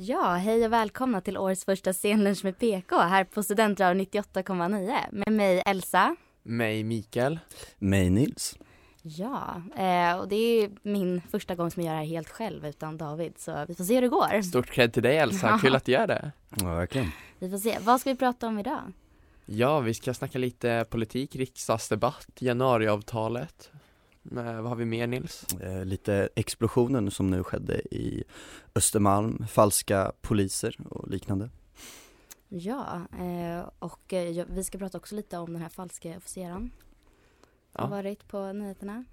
Ja, hej och välkomna till årets första scenlunch med PK här på Studentradion 98,9 med mig Elsa. Mig Mikael. Mig Nils. Ja, eh, och det är min första gång som jag gör det här helt själv utan David så vi får se hur det går. Stort cred till dig Elsa, kul att du gör det. Ja, verkligen. Vi får se. Vad ska vi prata om idag? Ja, vi ska snacka lite politik, riksdagsdebatt, januariavtalet. Eh, vad har vi mer Nils? Eh, lite explosionen som nu skedde i Östermalm, falska poliser och liknande. Ja, eh, och vi ska prata också lite om den här falska officeren. Som Ja. varit på nyheterna.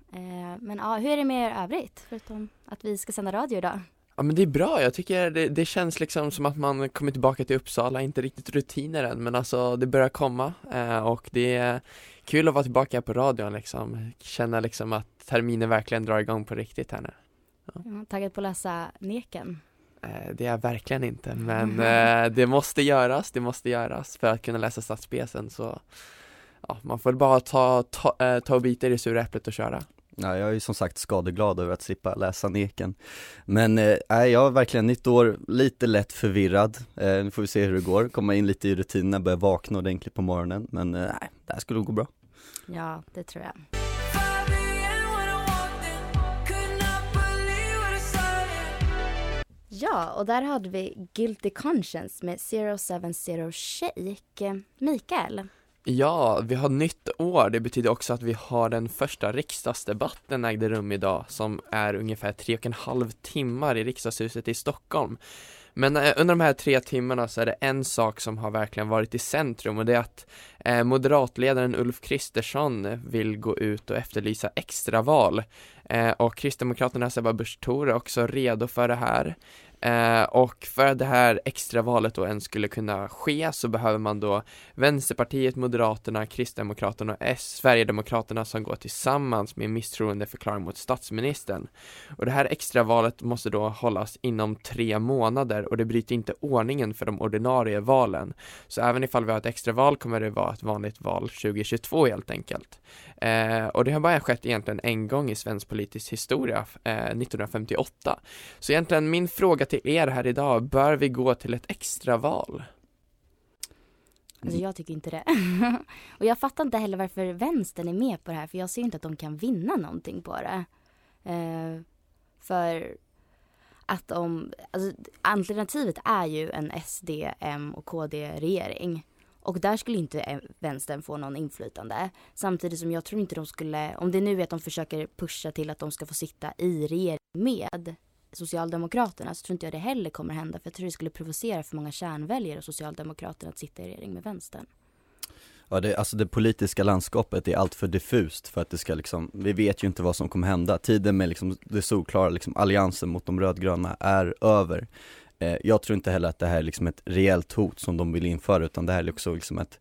Men ja, hur är det med er övrigt? Förutom att vi ska sända radio idag. Ja men det är bra, jag tycker det, det känns liksom som att man kommer tillbaka till Uppsala, inte riktigt rutiner än men alltså det börjar komma eh, och det är kul att vara tillbaka på radion liksom, känna liksom att terminen verkligen drar igång på riktigt här nu. Ja, taggad på att läsa Neken. Eh, Det är jag verkligen inte, men eh, det måste göras, det måste göras för att kunna läsa stadsspecen så ja, man får bara ta, ta, eh, ta och bita i det sura äpplet och köra. Ja, jag är ju som sagt skadeglad över att slippa läsa Neken. Men eh, nej, jag har verkligen nytt år, lite lätt förvirrad. Eh, nu får vi se hur det går, komma in lite i rutinerna, börja vakna ordentligt på morgonen. Men eh, nej, det här skulle nog gå bra. Ja, det tror jag. Ja, och där hade vi Guilty Conscience med 070 Shake. Mikael, Ja, vi har nytt år. Det betyder också att vi har den första riksdagsdebatten ägde rum idag som är ungefär tre och en halv timmar i riksdagshuset i Stockholm. Men eh, under de här tre timmarna så är det en sak som har verkligen varit i centrum och det är att eh, moderatledaren Ulf Kristersson vill gå ut och efterlysa extraval. Eh, och Kristdemokraternas Ebba Busch Thor är också redo för det här. Eh, och för att det här extravalet då ens skulle kunna ske så behöver man då Vänsterpartiet, Moderaterna, Kristdemokraterna och S, Sverigedemokraterna som går tillsammans med misstroendeförklaring mot statsministern. Och det här extravalet måste då hållas inom tre månader och det bryter inte ordningen för de ordinarie valen. Så även ifall vi har ett extraval kommer det vara ett vanligt val 2022 helt enkelt. Eh, och det har bara skett egentligen en gång i svensk politisk historia, eh, 1958. Så egentligen min fråga till er här idag, bör vi gå till ett extraval? alltså jag tycker inte det. och jag fattar inte heller varför vänstern är med på det här för jag ser inte att de kan vinna någonting på det. Eh, för att om, alltså alternativet är ju en SD, M och KD-regering. Och där skulle inte eh, vänstern få någon inflytande. Samtidigt som jag tror inte de skulle, om det nu är att de försöker pusha till att de ska få sitta i regering med Socialdemokraterna så tror inte jag det heller kommer hända för jag tror det skulle provocera för många kärnväljare och Socialdemokraterna att sitta i regering med vänstern. Ja, det, alltså det politiska landskapet är alltför diffust för att det ska liksom, vi vet ju inte vad som kommer hända. Tiden med liksom det solklara liksom alliansen mot de rödgröna är över. Eh, jag tror inte heller att det här är liksom ett reellt hot som de vill införa utan det här är också liksom ett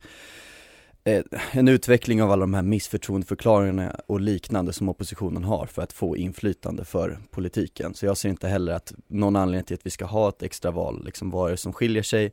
eh, en utveckling av alla de här missförtroendeförklaringarna och liknande som oppositionen har för att få inflytande för politiken. Så jag ser inte heller att någon anledning till att vi ska ha ett extra val, liksom vad är det som skiljer sig?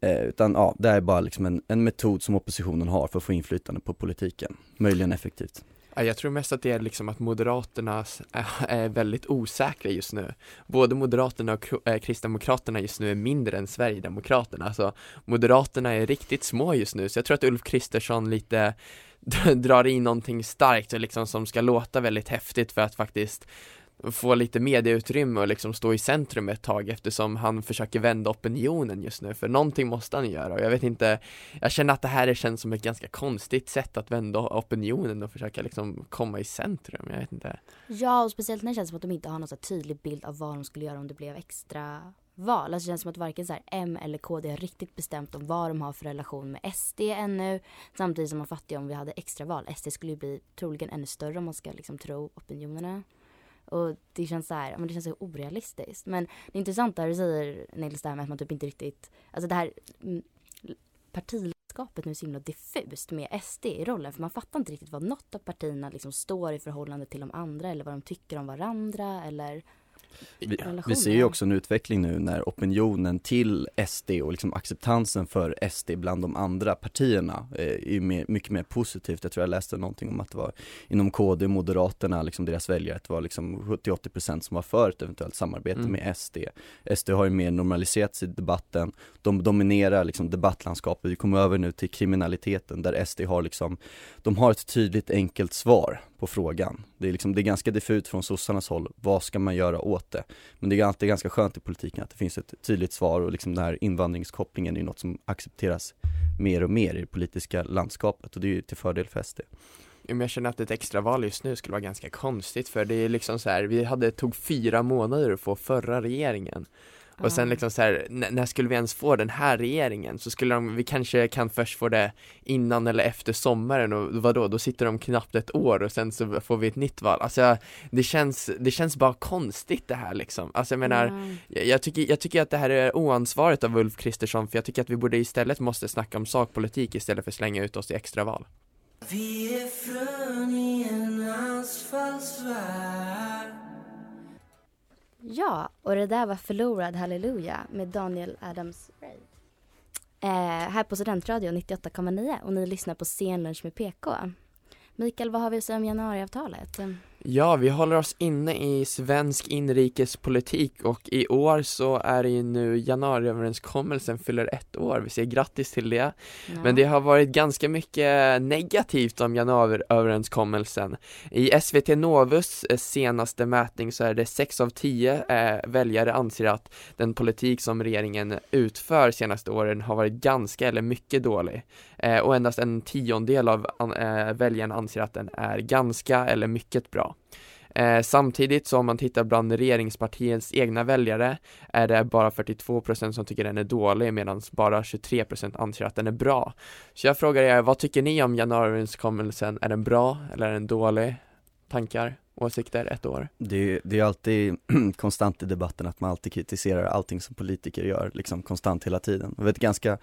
Eh, utan ja, det är bara liksom en, en metod som oppositionen har för att få inflytande på politiken. Möjligen effektivt. Jag tror mest att det är liksom att Moderaterna är väldigt osäkra just nu. Både Moderaterna och eh, Kristdemokraterna just nu är mindre än Sverigedemokraterna. Alltså Moderaterna är riktigt små just nu, så jag tror att Ulf Kristersson lite drar in någonting starkt och liksom som ska låta väldigt häftigt för att faktiskt få lite medieutrymme och liksom stå i centrum ett tag eftersom han försöker vända opinionen just nu för någonting måste han göra och jag vet inte Jag känner att det här känns som ett ganska konstigt sätt att vända opinionen och försöka liksom komma i centrum, jag vet inte Ja, och speciellt när det känns som att de inte har någon så här tydlig bild av vad de skulle göra om det blev extra val. Alltså det känns som att varken så här M eller KD har riktigt bestämt om vad de har för relation med SD ännu. Samtidigt som man fattar ju om vi hade extra val. SD skulle ju bli troligen ännu större om man ska liksom tro opinionerna. Och det känns så här, men det känns så orealistiskt. Men det är intressant där du säger Nils det här med att man typ inte riktigt, alltså det här mm, partilandskapet nu är så himla diffust med SD i rollen. För man fattar inte riktigt vad något av partierna liksom står i förhållande till de andra eller vad de tycker om varandra eller vi, vi ser ju också en utveckling nu när opinionen till SD och liksom acceptansen för SD bland de andra partierna eh, är mer, mycket mer positivt. Jag tror jag läste någonting om att det var inom KD, Moderaterna, liksom deras väljare, att det var liksom 70-80% som var för ett eventuellt samarbete Mm. med SD. SD har ju mer normaliserats i debatten, de dominerar liksom debattlandskapet, vi kommer över nu till kriminaliteten där SD har liksom, de har ett tydligt enkelt svar på frågan. Det är liksom, det är ganska diffut från sossarnas håll, vad ska man göra åt det? Men det är alltid ganska skönt i politiken att det finns ett tydligt svar och liksom den här invandringskopplingen är ju något som accepteras mer och mer i det politiska landskapet och det är ju till fördel för SD. Ja, men jag känner att ett extraval just nu skulle vara ganska konstigt för det är liksom så här, vi hade, tog fyra månader att få förra regeringen och sen liksom så här, när skulle vi ens få den här regeringen? Så skulle de, vi kanske kan först få det innan eller efter sommaren och vadå, då sitter de knappt ett år och sen så får vi ett nytt val. Alltså det känns, det känns bara konstigt det här liksom. Alltså jag menar, Ja. jag, jag, tycker, jag tycker att det här är oansvarigt av Ulf Kristersson för jag tycker att vi borde istället måste snacka om sakpolitik istället för att slänga ut oss i extraval. Vi är frön i en asfaltsvärld Ja, och det där var Förlorad Halleluja med Daniel Adams Ray. Eh, här på Studentradion 98,9 och ni lyssnar på Scenlunch med PK. Mikael, vad har vi att säga om januariavtalet? Ja, vi håller oss inne i svensk inrikespolitik och i år så är det ju nu januariöverenskommelsen fyller ett år. Vi säger grattis till det. Ja. Men det har varit ganska mycket negativt om januariöverenskommelsen. I SVT Novus eh, senaste mätning så är det 6 av 10 eh, väljare anser att den politik som regeringen utför senaste åren har varit ganska eller mycket dålig. Eh, och endast en tiondel av an, eh, väljarna anser att den är ganska eller mycket bra. Eh, samtidigt som man tittar bland regeringspartiets egna väljare är det bara 42% som tycker den är dålig medan bara 23% anser att den är bra. Så jag frågar er, vad tycker ni om januariöverenskommelsen? Är den bra eller är den dålig? Tankar, åsikter, ett år? Det, det är alltid konstant i debatten att man alltid kritiserar allting som politiker gör, liksom konstant hela tiden. Det är ett ganska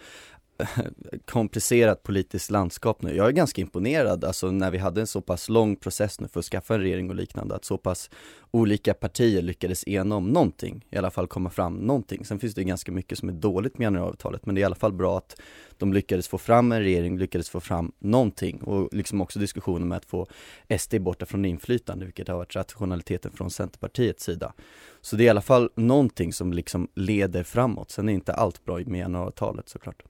komplicerat politiskt landskap nu. Jag är ganska imponerad, alltså när vi hade en så pass lång process nu för att skaffa en regering och liknande, att så pass olika partier lyckades ena om någonting, i alla fall komma fram någonting. Sen finns det ganska mycket som är dåligt med januariavtalet, men det är i alla fall bra att de lyckades få fram en regering, lyckades få fram någonting och liksom också diskussionen med att få SD borta från inflytande, vilket har varit rationaliteten från Centerpartiets sida. Så det är i alla fall någonting som liksom leder framåt, sen är inte allt bra med januariavtalet såklart.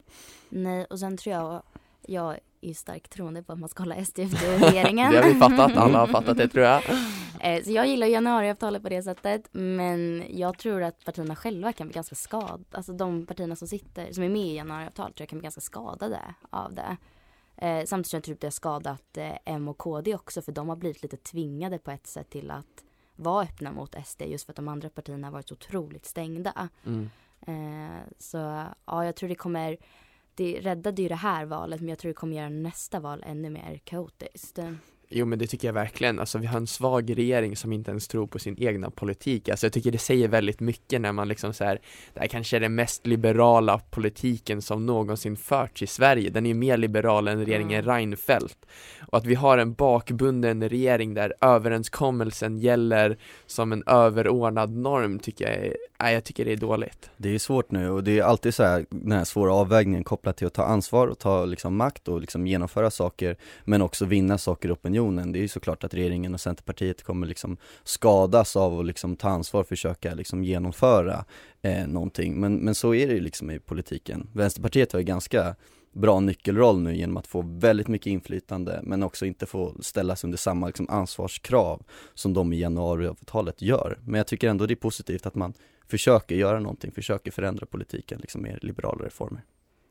Nej, och sen tror jag, jag är starkt troende på att man ska hålla SD efter regeringen. Det har vi fattat, alla har fattat det tror jag. Eh, Så jag gillar januariavtalet på det sättet, men jag tror att partierna själva kan bli ganska skadade. Alltså de partierna som sitter, som är med i januariavtalet tror jag kan bli ganska skadade av det. Eh, samtidigt tror jag typ det har skadat eh, M och KD också, för de har blivit lite tvingade på ett sätt till att vara öppna mot SD, just för att de andra partierna har varit så otroligt stängda. Mm. Eh, så ja, jag tror det kommer, det räddade ju det här valet, men jag tror det kommer göra nästa val ännu mer kaotiskt. Jo men det tycker jag verkligen, alltså vi har en svag regering som inte ens tror på sin egna politik, alltså jag tycker det säger väldigt mycket när man liksom så här, det här kanske är den mest liberala politiken som någonsin förts i Sverige, den är ju mer liberal än regeringen Mm. Reinfeldt. Och att vi har en bakbunden regering där överenskommelsen gäller som en överordnad norm tycker jag är, nej jag tycker det är dåligt. Det är svårt nu och det är alltid så här, den här svåra avvägningen kopplat till att ta ansvar och ta liksom makt och liksom genomföra saker men också vinna saker i opinionen. Det är ju såklart att regeringen och Centerpartiet kommer liksom skadas av att liksom ta ansvar och försöka liksom genomföra eh, någonting. Men, men så är det ju liksom i politiken. Vänsterpartiet har ju ganska bra nyckelroll nu genom att få väldigt mycket inflytande men också inte få ställas under samma liksom ansvarskrav som de i januariavtalet gör. Men jag tycker ändå det är positivt att man försöker göra någonting, försöker förändra politiken liksom med liberala reformer.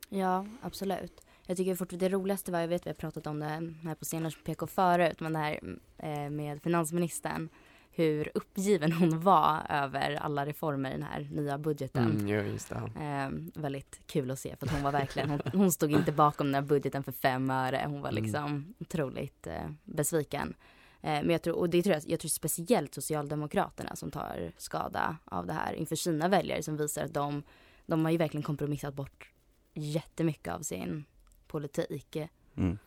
Ja, absolut. Jag tycker fortfarande det roligaste var, jag vet vi har pratat om det här på scenen PK förut, men det här eh, med finansministern. Hur uppgiven hon var över alla reformer i den här nya budgeten. Mm, jo, just det. Eh, väldigt kul att se för att hon var verkligen, hon, hon stod inte bakom den här budgeten för fem öre. Hon var Mm. liksom otroligt eh, besviken. Eh, men jag tror, och det tror jag, jag tror speciellt Socialdemokraterna som tar skada av det här inför sina väljare som visar att de, de har ju verkligen kompromissat bort jättemycket av sin politik. Mm.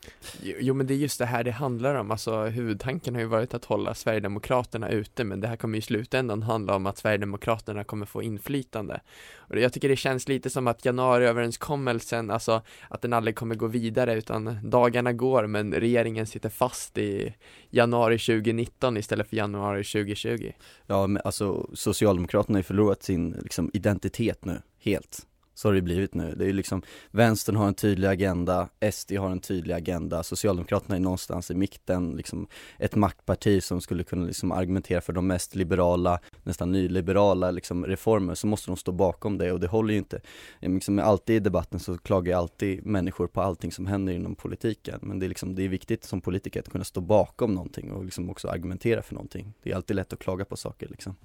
Jo, men det är just det här det handlar om, alltså huvudtanken har ju varit att hålla Sverigedemokraterna ute men det här kommer ju i slutändan handla om att Sverigedemokraterna kommer få inflytande. Och jag tycker det känns lite som att januariöverenskommelsen, alltså att den aldrig kommer gå vidare utan dagarna går men regeringen sitter fast i januari 2019 istället för januari 2020. Ja men alltså Socialdemokraterna har ju förlorat sin liksom, identitet nu, helt så har det blivit nu. Det är ju liksom, vänstern har en tydlig agenda, SD har en tydlig agenda, Socialdemokraterna är någonstans i mitten, liksom ett maktparti som skulle kunna liksom argumentera för de mest liberala, nästan nyliberala liksom reformer, så måste de stå bakom det och det håller ju inte. Liksom alltid i debatten så klagar alltid människor på allting som händer inom politiken, men det är liksom, det är viktigt som politiker att kunna stå bakom någonting och liksom också argumentera för någonting. Det är alltid lätt att klaga på saker liksom.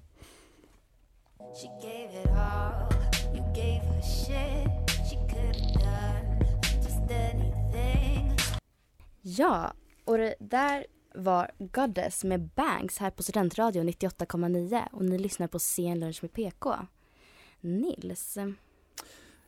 She gave it all, Ja, och det där var Goddess med Banks här på Studentradion 98,9 och ni lyssnar på Sen lunch med PK. Nils,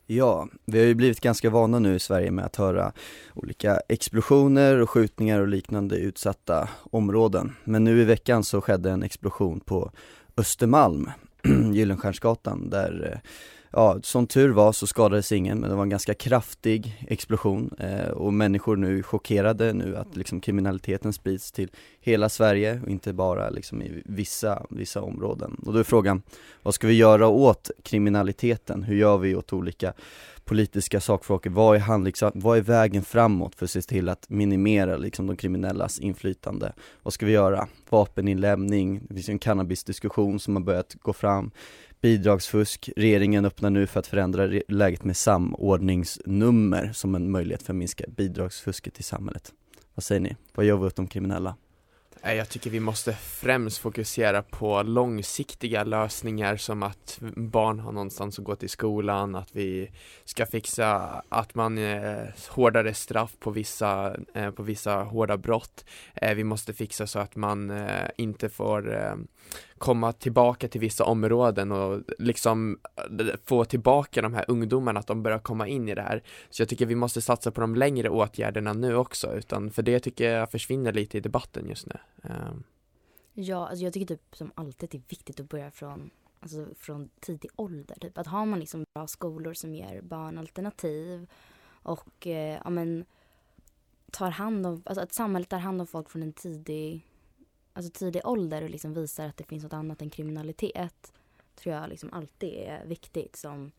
Ja, vi har ju blivit ganska vana nu i Sverige med att höra olika explosioner och skjutningar och liknande i utsatta områden. Men nu i veckan så skedde en explosion på Östermalm, Gyllenstiernsgatan, där eh, Ja, som tur var så skadades ingen men det var en ganska kraftig explosion eh, och människor nu är chockerade nu att liksom kriminaliteten sprids till hela Sverige och inte bara liksom i vissa, vissa områden. Och då är frågan, vad ska vi göra åt kriminaliteten? Hur gör vi åt olika politiska sakfrågor? Vad är, handlings, vad är vägen framåt för att se till att minimera liksom de kriminellas inflytande? Vad ska vi göra? Vapeninlämning, det finns ju en cannabisdiskussion som har börjat gå fram bidragsfusk. Regeringen öppnar nu för att förändra läget med samordningsnummer som en möjlighet för att minska bidragsfusket i samhället. Vad säger ni? Vad gör vi åt de kriminella? Jag tycker vi måste främst fokusera på långsiktiga lösningar som att barn har någonstans att gå till skolan, att vi ska fixa att man eh, hårdare straff på vissa, eh, på vissa hårda brott. Eh, vi måste fixa så att man eh, inte får eh, komma tillbaka till vissa områden och liksom eh, få tillbaka de här ungdomarna, att de börjar komma in i det här. Så jag tycker vi måste satsa på de längre åtgärderna nu också, utan för det tycker jag försvinner lite i debatten just nu. Um. Ja, alltså jag tycker typ som alltid att det är viktigt att börja från, alltså från tidig ålder. Typ. Att har man liksom bra skolor som ger barn alternativ och eh, ja, men, tar hand om, alltså att samhället tar hand om folk från en tidig, alltså tidig ålder och liksom visar att det finns något annat än kriminalitet tror jag liksom alltid är viktigt som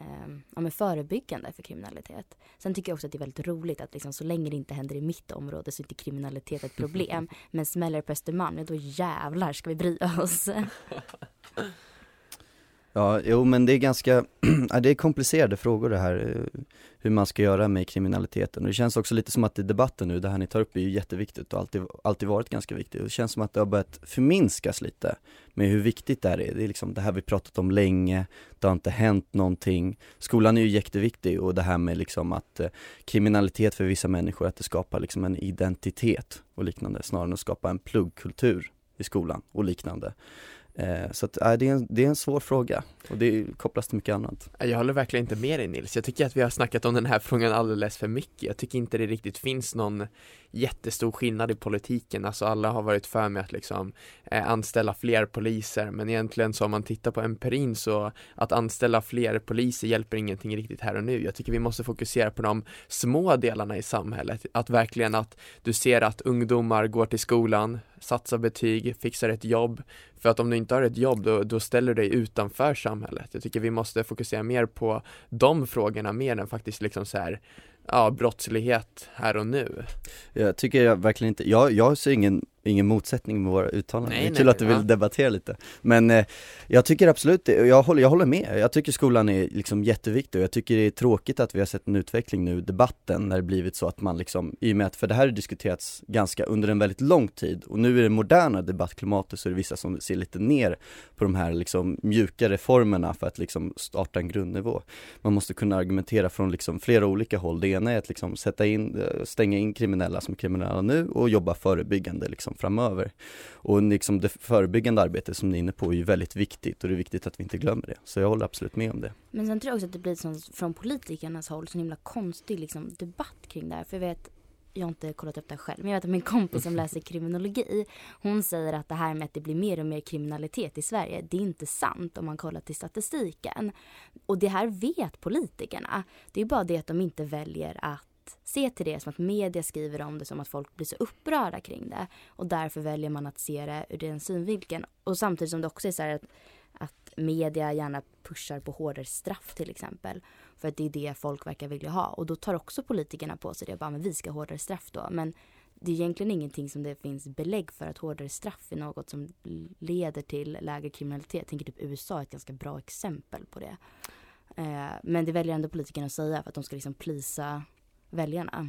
eh, ja, men förebyggande för kriminalitet. Sen tycker jag också att det är väldigt roligt att liksom, så länge det inte händer i mitt område så är inte kriminalitet ett problem. men smäller det på Östermalm, då jävlar ska vi bry oss. Ja, jo men det är ganska, ja, det är komplicerade frågor det här, eh, hur man ska göra med kriminaliteten. Och det känns också lite som att i debatten nu, det här ni tar upp är ju jätteviktigt och alltid, alltid varit ganska viktigt. Och det känns som att det har börjat förminskas lite med hur viktigt det här är. Det är liksom det här vi pratat om länge, det har inte hänt någonting. Skolan är ju jätteviktig och det här med liksom att eh, kriminalitet för vissa människor, att det skapar liksom en identitet och liknande, snarare än att skapa en pluggkultur i skolan och liknande. Eh, så att, det, är en, det är en svår fråga och det kopplas till mycket annat. Jag håller verkligen inte med dig Nils. Jag tycker att vi har snackat om den här frågan alldeles för mycket. Jag tycker inte det riktigt finns någon jättestor skillnad i politiken. Alltså alla har varit för med att liksom eh, anställa fler poliser men egentligen så om man tittar på empirin så att anställa fler poliser hjälper ingenting riktigt här och nu. Jag tycker vi måste fokusera på de små delarna i samhället. Att verkligen att du ser att ungdomar går till skolan, satsar betyg, fixar ett jobb. För att om du inte har ett jobb då, då ställer du dig utanför samhället. Jag tycker vi måste fokusera mer på de frågorna mer än faktiskt liksom så här ja, brottslighet här och nu. Jag tycker jag verkligen inte, jag, jag ser ingen ingen motsättning med våra uttalanden. Nej, det är kul nej, att du vill ja. debattera lite. Men eh, jag tycker absolut jag håller, jag håller med. Jag tycker skolan är liksom jätteviktig och jag tycker det är tråkigt att vi har sett en utveckling nu debatten när det blivit så att man liksom, i och med att, för det här har diskuterats ganska under en väldigt lång tid och nu i det moderna debattklimatet så är det vissa som ser lite ner på de här liksom mjuka reformerna för att liksom starta en grundnivå. Man måste kunna argumentera från liksom flera olika håll. Det ena är att liksom sätta in, eh, stänga in kriminella som är kriminella nu och jobba förebyggande liksom liksom framöver. Och liksom det förebyggande arbetet som ni är inne på är ju väldigt viktigt och det är viktigt att vi inte glömmer det. Så jag håller absolut med om det. Men sen tror jag också att det blir sån, från politikernas håll så himla konstig liksom, debatt kring det här. För jag vet, jag har inte kollat upp det här själv, men jag vet att min kompis som läser kriminologi, hon säger att det här med att det blir mer och mer kriminalitet i Sverige, det är inte sant om man kollar till statistiken. Och det här vet politikerna. Det är bara det att de inte väljer att se till det som att media skriver om det som att folk blir så upprörda kring det. Och därför väljer man att se det ur den synvinkeln. Och samtidigt som det också är så här att, att media gärna pushar på hårdare straff till exempel. För att det är det folk verkar vilja ha. Och då tar också politikerna på sig det. Bara, men vi ska ha hårdare straff då. Men det är egentligen ingenting som det finns belägg för att hårdare straff är något som leder till lägre kriminalitet. Jag tänker typ USA är ett ganska bra exempel på det. Eh, men det väljer ändå politikerna att säga för att de ska liksom plisa väljarna.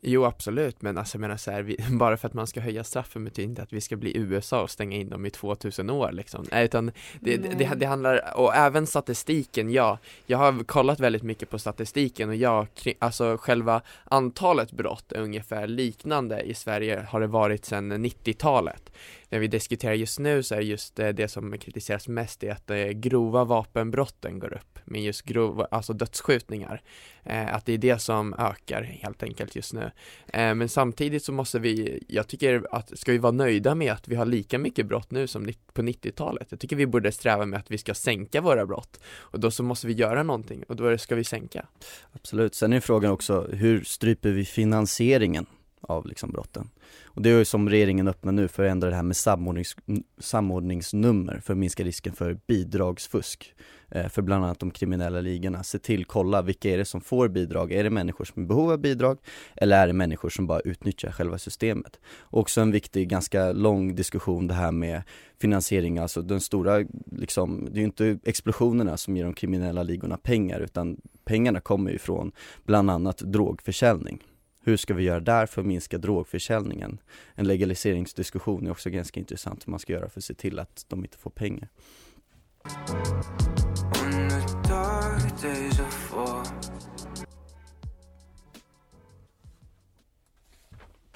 Jo absolut, men alltså jag menar så här, vi, bara för att man ska höja straffen betyder inte att vi ska bli USA och stänga in dem i 2000 år liksom. Nej, utan det, det, det, det handlar, och även statistiken, ja, jag har kollat väldigt mycket på statistiken och ja, alltså själva antalet brott är ungefär liknande i Sverige har det varit sedan 90-talet när vi diskuterar just nu så är just eh, det som kritiseras mest är att eh, grova vapenbrotten går upp med just grova, alltså dödsskjutningar. Eh, att det är det som ökar helt enkelt just nu. Eh, men samtidigt så måste vi, jag tycker att ska vi vara nöjda med att vi har lika mycket brott nu som på 90-talet. Jag tycker vi borde sträva med att vi ska sänka våra brott och då så måste vi göra någonting och då ska vi sänka. Absolut, sen är frågan också hur stryper vi finansieringen av liksom brotten? Och det är ju som regeringen öppnar nu för att ändra det här med samordnings, samordningsnummer för att minska risken för bidragsfusk eh, för bland annat de kriminella ligorna. Se till, kolla vilka är det som får bidrag? Är det människor som är i behov av bidrag eller är det människor som bara utnyttjar själva systemet? Också en viktig, ganska lång diskussion det här med finansiering, alltså den stora, liksom, det är ju inte explosionerna som ger de kriminella ligorna pengar utan pengarna kommer ju från bland annat drogförsäljning. Hur ska vi göra där för att minska drogförsäljningen? En legaliseringsdiskussion är också ganska intressant hur man ska göra för att se till att de inte får pengar.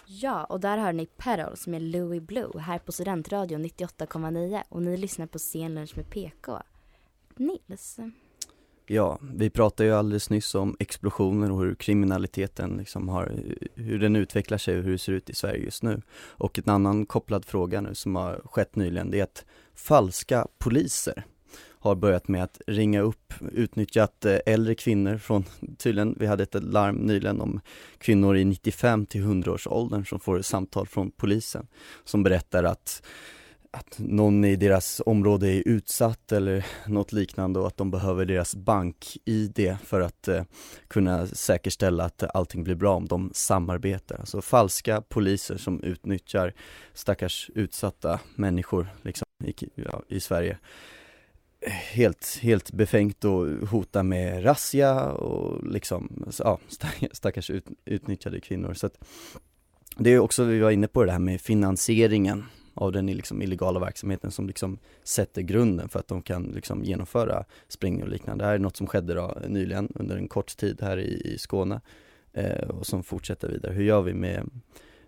Ja, och där hör ni Pedals med Louis Blue här på Studentradion 98,9 och ni lyssnar på Scenlunch med PK. Nils, Ja, vi pratade ju alldeles nyss om explosioner och hur kriminaliteten liksom har, hur den utvecklar sig och hur det ser ut i Sverige just nu. Och en annan kopplad fråga nu som har skett nyligen, det är att falska poliser har börjat med att ringa upp, utnyttjat eh, äldre kvinnor från, tydligen, vi hade ett larm nyligen om kvinnor i 95 till 100 års åldern som får samtal från polisen som berättar att att någon i deras område är utsatt eller något liknande och att de behöver deras bank-id för att eh, kunna säkerställa att allting blir bra om de samarbetar. Alltså falska poliser som utnyttjar stackars utsatta människor liksom, i, ja, i Sverige. Helt, helt befängt och hota med razzia och liksom, ja, stackars ut, utnyttjade kvinnor. Så att, det är också, vi var inne på det här med finansieringen av den liksom illegala verksamheten som liksom sätter grunden för att de kan liksom genomföra sprängningar och liknande. Det här är något som skedde då nyligen under en kort tid här i, i Skåne eh, och som fortsätter vidare. Hur gör vi med,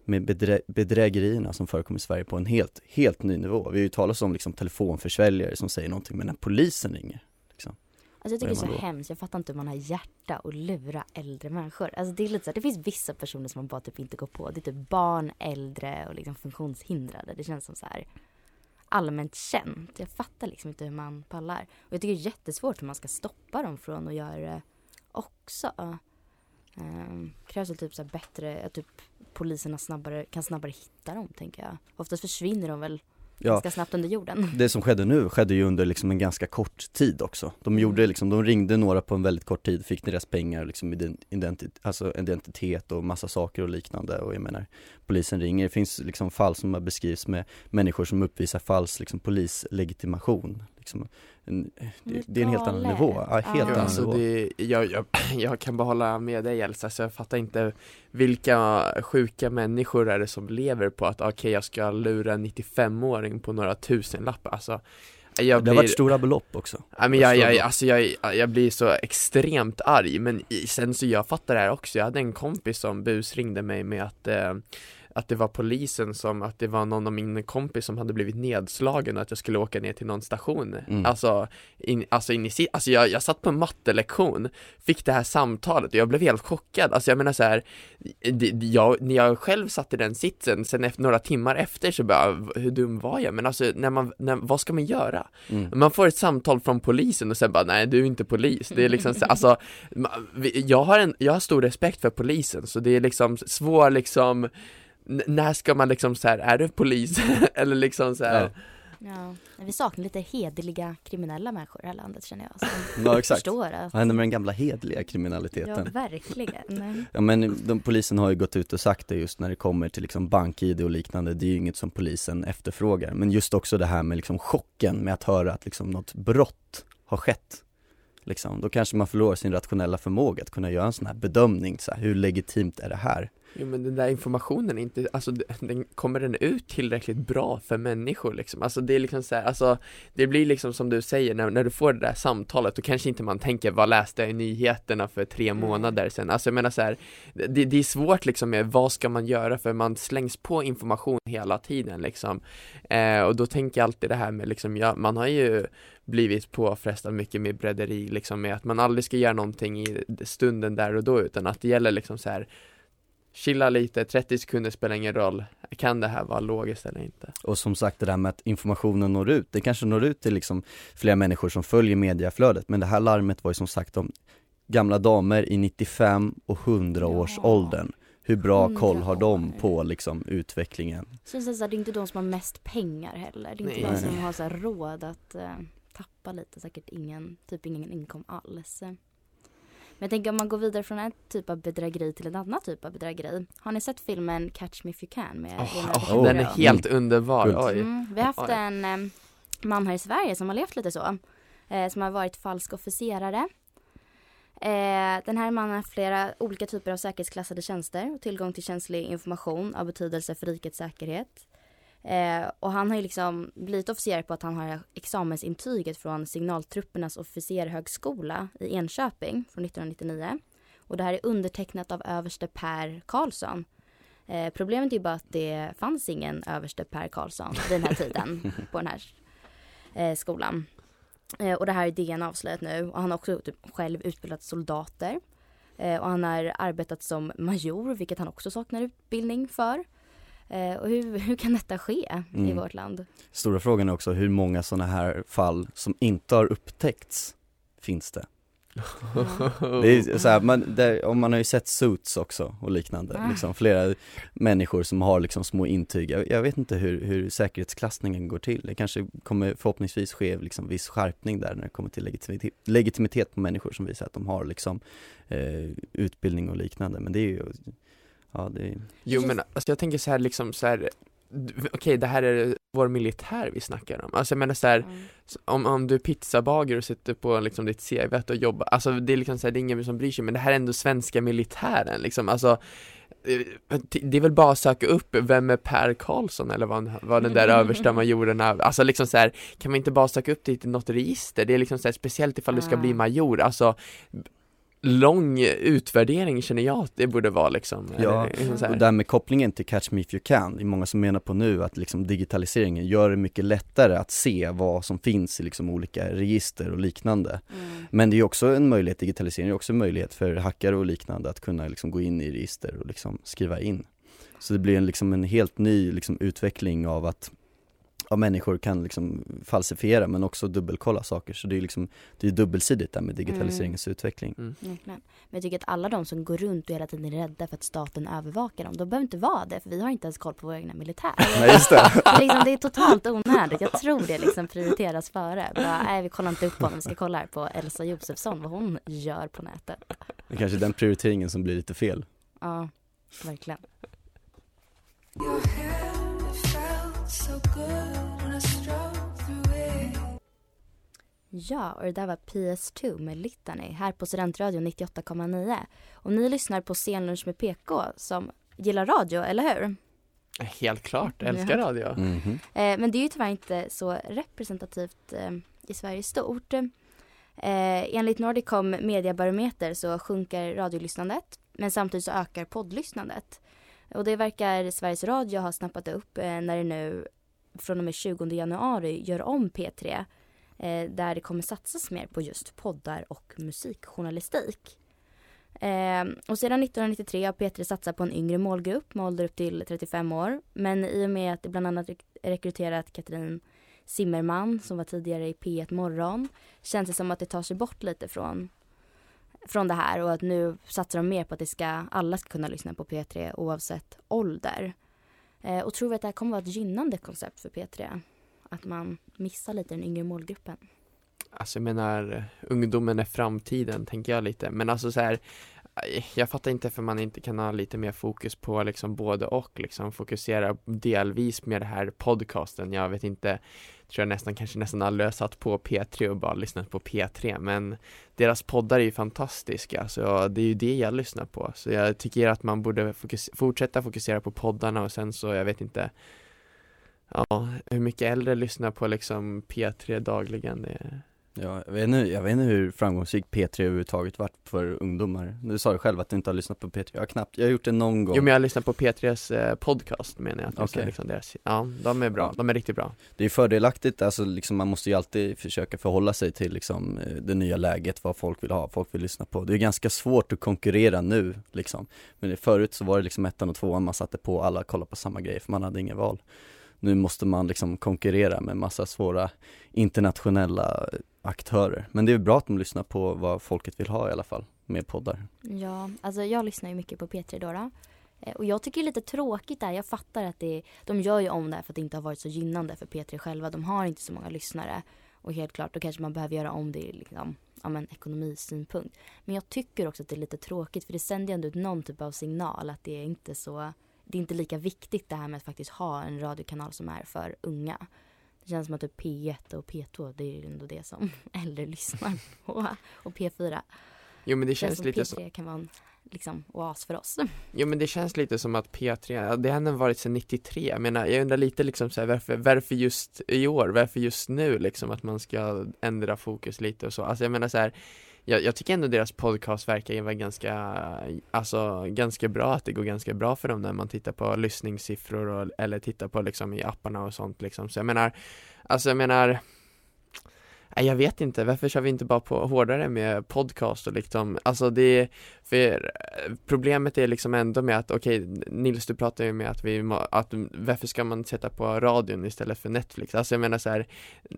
med bedrä bedrägerierna som förekommer i Sverige på en helt, helt ny nivå? Vi har ju talat om liksom telefonförsäljare som säger någonting men när polisen ringer Alltså jag tycker det är så hemskt, jag fattar inte hur man har hjärta att lura äldre människor. Alltså det är lite så det finns vissa personer som man bara typ inte går på. Det är typ barn, äldre och liksom funktionshindrade. Det känns som så här allmänt känt. Jag fattar liksom inte hur man pallar. Och jag tycker det är jättesvårt hur man ska stoppa dem från att göra det också. Um, krävs det typ så bättre, att typ poliserna snabbare, kan snabbare hitta dem tänker jag. Oftast försvinner de väl ja, ganska snabbt under jorden. Det som skedde nu skedde ju under liksom en ganska kort tid också. De gjorde mm. liksom, de ringde några på en väldigt kort tid, fick deras pengar, liksom identitet, alltså identitet och massa saker och liknande och jag menar polisen ringer. Det finns liksom fall som har beskrivits med människor som uppvisar falsk liksom polislegitimation. Liksom, en, det, det, är en helt annan nivå. Ja, helt ja. alltså nivå. Det, jag, jag, jag kan bara hålla med dig Elsa, så jag fattar inte vilka sjuka människor är det som lever på att okej okay, jag ska lura en 95-åring på några tusenlappar, alltså jag det har varit stora belopp också ja, men jag, jag, alltså jag, jag blir så extremt arg, men sen så jag fattar det här också, jag hade en kompis som busringde mig med att eh, att det var polisen som, att det var någon av min kompis som hade blivit nedslagen och att jag skulle åka ner till någon station. Mm. Alltså, in, alltså, in i, alltså jag, jag satt på en mattelektion, fick det här samtalet och jag blev helt chockad. Alltså jag menar så här, det, jag, när jag själv satt i den sitsen, sen efter, några timmar efter så bara, "V- hur dum var jag? Men alltså, när man, när, vad ska man göra? Mm. Man får ett samtal från polisen och sen bara, nej du är inte polis. Det är liksom, så- alltså, jag har en, jag har stor respekt för polisen, så det är liksom svår liksom N- när ska man liksom så här, är du polis? Eller liksom så här, Ja. Ja, vi saknar lite hederliga kriminella människor i det här landet känner jag. Som Ja exakt. förstår att, Vad händer med den gamla hedliga ja kriminaliteten? verkligen. Ja men de, polisen har ju gått ut och sagt det just när det kommer till liksom bank-id och liknande, det är ju inget som polisen efterfrågar. Men just också det här med liksom chocken med att höra att liksom något brott har skett. Liksom, då kanske man förlorar sin rationella förmåga att kunna göra en sån här bedömning, så här, hur legitimt är det här? Jo men den där informationen är inte, alltså den, kommer den ut tillräckligt bra för människor liksom? Alltså det är liksom så här, alltså det blir liksom som du säger, när, när du får det där samtalet, då kanske inte man tänker, vad läste jag i nyheterna för tre Mm. månader sedan? Alltså jag menar så här, det, det är svårt liksom med, vad ska man göra? För man slängs på information hela tiden liksom. Eh, och då tänker jag alltid det här med liksom, ja, man har ju blivit påfrestad mycket med brederi liksom med att man aldrig ska göra någonting i stunden där och då utan att det gäller liksom så här chilla lite, 30 sekunder spelar ingen roll. Kan det här vara logiskt eller inte? Och som sagt det där med att informationen når ut, det kanske når ut till liksom flera människor som följer mediaflödet, men det här larmet var ju som sagt om gamla damer i 95 och 100 års Ja. åldern. Hur bra 100 koll har de på liksom utvecklingen? Så det är inte de som har mest pengar heller. Det är inte Nej. de som har så här råd att eh, tappa lite, säkert ingen, typ ingen inkom alls. Men jag tänker om man går vidare från en typ av bedrägeri till en annan typ av bedrägeri. Har ni sett filmen Catch Me If You Can med Leonardo åh, DiCaprio? den är helt underbar, Guld. oj. Mm, vi har haft Oj. en eh, man här i Sverige som har levt lite så. Eh, som har varit falsk officerare. Eh, den här mannen har flera olika typer av säkerhetsklassade tjänster och tillgång till känslig information av betydelse för rikets säkerhet. Eh, och han har ju liksom blivit officer på att han har examensintyget från signaltruppernas officerhögskola i Enköping från 1999. Och det här är undertecknat av överste Per Karlsson. Eh, problemet är ju bara att det fanns ingen överste Per Karlsson vid den här tiden på den här eh, skolan. Eh, och det här är DN avslöjat nu och han har också typ, själv utbildat soldater. Eh, och han har arbetat som major, vilket han också saknar utbildning för. Eh, och hur, hur kan detta ske i Mm. vårt land? Stora frågan är också hur många sådana här fall som inte har upptäckts finns det? Det är så här, man, där, om man har ju sett Suits också och liknande, Ah. liksom flera människor som har liksom små intyg. Jag, jag vet inte hur, hur säkerhetsklassningen går till. Det kanske kommer förhoppningsvis ske liksom viss skärpning där när det kommer till legitimitet, legitimitet på människor som visar att de har liksom eh, utbildning och liknande. Men det är ju, ja det är, Jo men alltså jag tänker så här liksom så här Okej det här är vår militär vi snackar om, alltså jag menar så här Mm. om, om du är pizzabagare och sitter på liksom ditt CV och jobbar, alltså det är liksom så här, det är ingen som bryr sig men det här är ändå svenska militären liksom, alltså eh, det är väl bara att söka upp, vem är Per Karlsson eller vad, vad den där översta majoren är, alltså liksom så här, kan man inte bara söka upp det i något register? Det är liksom så här, speciellt ifall du ska bli major, alltså lång utvärdering känner jag att det borde vara liksom, Ja, eller liksom. Och där med kopplingen till Catch Me If You Can, det är många som menar på nu att liksom digitaliseringen gör det mycket lättare att se vad som finns i liksom olika register och liknande. Mm. Men det är också en möjlighet, digitalisering är också en möjlighet för hackare och liknande att kunna liksom gå in i register och liksom skriva in. Så det blir en, liksom en helt ny liksom utveckling av att ja, människor kan liksom falsifiera men också dubbelkolla saker. Så det är liksom, det är dubbelsidigt där med digitaliseringens utveckling. Mm. Verkligen. Men jag tycker att alla de som går runt och hela tiden är rädda för att staten övervakar dem, de behöver inte vara det för vi har inte ens koll på vår egna militär. Nej just det. Det är, liksom, det är totalt onödigt. Jag tror det liksom prioriteras före. Bara, nej, vi kollar inte upp på honom. Vi ska kolla här på Elsa Josefsson, vad hon gör på nätet. Det är kanske är den prioriteringen som blir lite fel. Ja, verkligen. Ja, och det där var PS2 med Litany här på Studentradion 98,9. Och ni lyssnar på Scenlunch med PK som gillar radio, eller hur? Helt klart, älskar Ja. radio. Mhm. Eh, men det är ju tyvärr inte så representativt eh, i Sverige stort. Eh, enligt Nordicom Mediabarometer så sjunker radiolyssnandet men samtidigt så ökar poddlyssnandet. Och det verkar Sveriges Radio ha snappat upp eh, när det nu från och med 20 januari gör om P3 eh, där det kommer satsas mer på just poddar och musikjournalistik. Eh, och sedan 1993 har P3 satsat på en yngre målgrupp med ålder upp till 35 år. Men i och med att det bland annat rekryterat Katrin Zimmerman som var tidigare i P1 Morgon känns det som att det tar sig bort lite från, från det här och att nu satsar de mer på att det ska, alla ska kunna lyssna på P3 oavsett ålder. Eh, och tror vi att det här kommer vara ett gynnande koncept för P3? Att man missar lite den yngre målgruppen. Alltså jag menar, ungdomen är framtiden tänker jag lite, men alltså så här jag fattar inte för man inte kan ha lite mer fokus på liksom både och liksom fokusera delvis med det här podcasten. Jag vet inte, tror jag nästan kanske nästan aldrig har satt på P3 och bara lyssnat på P3 men deras poddar är ju fantastiska så det är ju det jag lyssnar på. Så jag tycker att man borde fokus fortsätta fokusera på poddarna och sen så, jag vet inte Ja, hur mycket äldre lyssnar på liksom P3 dagligen? Det, Ja, jag vet, inte, jag vet inte hur framgångsrik P3 överhuvudtaget varit för ungdomar. Du sa ju själv att du inte har lyssnat på P3, jag har knappt, jag har gjort det någon gång. Jo men jag lyssnar på P3s eh, podcast menar jag, att okay. liksom deras, ja de är bra, Ja. de är riktigt bra. Det är fördelaktigt, alltså liksom man måste ju alltid försöka förhålla sig till liksom eh, det nya läget, vad folk vill ha, folk vill lyssna på. Det är ganska svårt att konkurrera nu liksom. Men förut så var det liksom ettan och tvåan, man satte på, alla kollade på samma grej för man hade inget val. Nu måste man liksom konkurrera med massa svåra internationella aktörer Men det är bra att de lyssnar på vad folket vill ha i alla fall, med poddar Ja, alltså jag lyssnar ju mycket på P3 då. Eh, och jag tycker det är lite tråkigt där. Jag fattar att det, de gör ju om det här för att det inte har varit så gynnande för P3 själva. De har inte så många lyssnare. Och helt klart, då kanske man behöver göra om det i liksom, ja, men, ekonomisynpunkt. Men jag tycker också att det är lite tråkigt för det sänder ju ändå ut någon typ av signal att det är inte så det är inte lika viktigt det här med att faktiskt ha en radiokanal som är för unga. Det känns som att typ P1 och P2 det är ju ändå det som äldre lyssnar på. Och P4. Jo men det känns känns som lite P3 som, kan vara en liksom, oas för oss. jo men det känns lite som att P3, ja, det har ändå varit sedan 93, jag menar jag undrar lite liksom så här, varför, varför just i år, varför just nu liksom att man ska ändra fokus lite och så, alltså jag menar så här jag, jag tycker ändå deras podcast verkar ju vara ganska, alltså ganska bra, att det går ganska bra för dem när man tittar på lyssningssiffror och, eller tittar på liksom i apparna och sånt liksom, så jag menar, alltså jag menar Nej, jag vet inte, varför kör vi inte bara på hårdare med podcast och liksom, alltså det, för problemet är liksom ändå med att, okej, Nils du pratar ju med att vi, att varför ska man sätta på radion istället för Netflix? Alltså jag menar så här,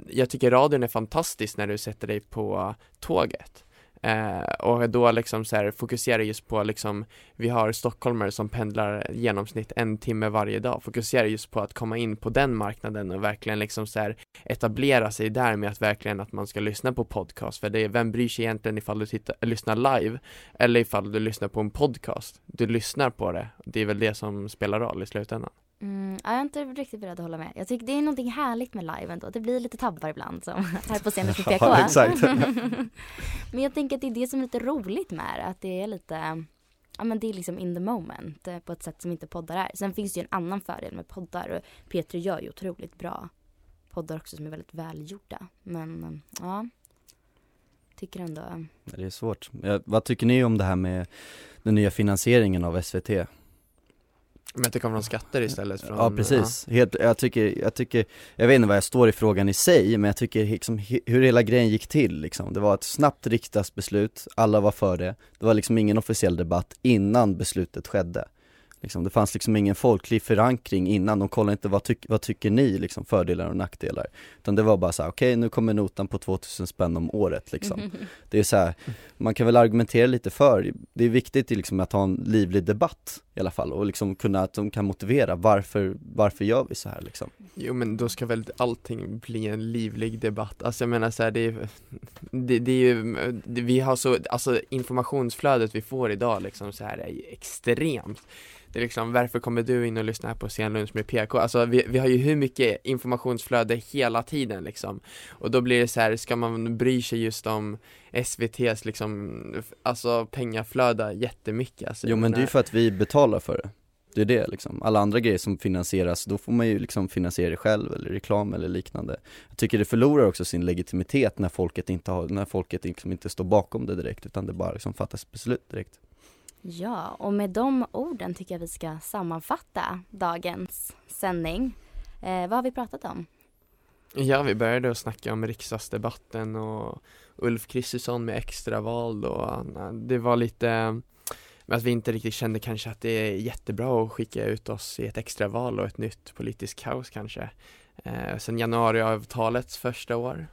jag tycker radion är fantastisk när du sätter dig på tåget. Eh, och då liksom så här fokusera just på liksom, vi har stockholmare som pendlar i genomsnitt en timme varje dag, fokusera just på att komma in på den marknaden och verkligen liksom så här etablera sig där med att verkligen att man ska lyssna på podcast, för det är, vem bryr sig egentligen ifall du tittar, lyssnar live eller ifall du lyssnar på en podcast? Du lyssnar på det, det är väl det som spelar roll i slutändan. Mm, ja, jag är inte riktigt beredd att hålla med. Jag tycker det är någonting härligt med live ändå. Det blir lite tabbar ibland som här på scenen med PK. Ja, exakt. men jag tänker att det är det som är lite roligt med det. Att det är lite, ja men det är liksom in the moment eh, på ett sätt som inte poddar är. Sen finns det ju en annan fördel med poddar och P3 gör ju otroligt bra poddar också som är väldigt välgjorda. Men ja, tycker ändå Det är svårt. Vad tycker ni om det här med den nya finansieringen av SVT? Men att det kommer från skatter istället från Ja. precis, Helt, jag, tycker, jag tycker, jag vet inte vad jag står i frågan i sig, men jag tycker liksom, hur hela grejen gick till liksom. Det var ett snabbt riksdagsbeslut, alla var för det, det var liksom ingen officiell debatt innan beslutet skedde liksom, Det fanns liksom ingen folklig förankring innan, de kollade inte vad, tyck, vad tycker ni, liksom, fördelar och nackdelar? Utan det var bara så här: okej nu kommer notan på 2000 spänn om året liksom. Det är så här, man kan väl argumentera lite för, det är viktigt liksom att ha en livlig debatt i alla fall och liksom kunna, att de kan motivera varför, varför gör vi så här liksom? Jo men då ska väl allting bli en livlig debatt, alltså jag menar så här, det är det, det är ju, det, vi har så, alltså informationsflödet vi får idag liksom så här är ju extremt det är liksom, varför kommer du in och lyssnar på Scenlunch med PK? Alltså vi, vi har ju hur mycket informationsflöde hela tiden liksom. Och då blir det så här, ska man bry sig just om SVT's liksom, alltså pengaflöde jättemycket alltså, Jo men det är ju för att vi betalar för det. Det är det liksom, alla andra grejer som finansieras, då får man ju liksom finansiera det själv eller reklam eller liknande. Jag tycker det förlorar också sin legitimitet när folket inte har, när folket liksom inte står bakom det direkt utan det bara liksom fattas beslut direkt Ja, och med de orden tycker jag vi ska sammanfatta dagens sändning. Eh, vad har vi pratat om? Ja, vi började att snacka om riksdagsdebatten och Ulf Kristersson med extraval och det var lite att vi inte riktigt kände kanske att det är jättebra att skicka ut oss i ett extraval och ett nytt politiskt kaos kanske. Eh, sen januariavtalets första år.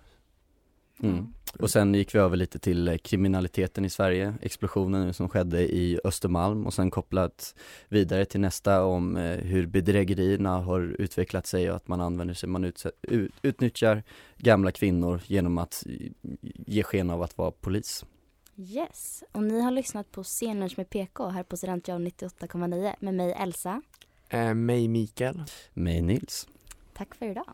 Mm. Och sen gick vi över lite till eh, kriminaliteten i Sverige, explosionen som skedde i Östermalm och sen kopplat vidare till nästa om eh, hur bedrägerierna har utvecklat sig och att man använder sig, man utnyttjar gamla kvinnor genom att ge sken av att vara polis. Yes, och ni har lyssnat på Scenlunch med PK här på Studentradion 98,9 med mig Elsa. Eh, mig Mikael. Mig Nils. Tack för idag.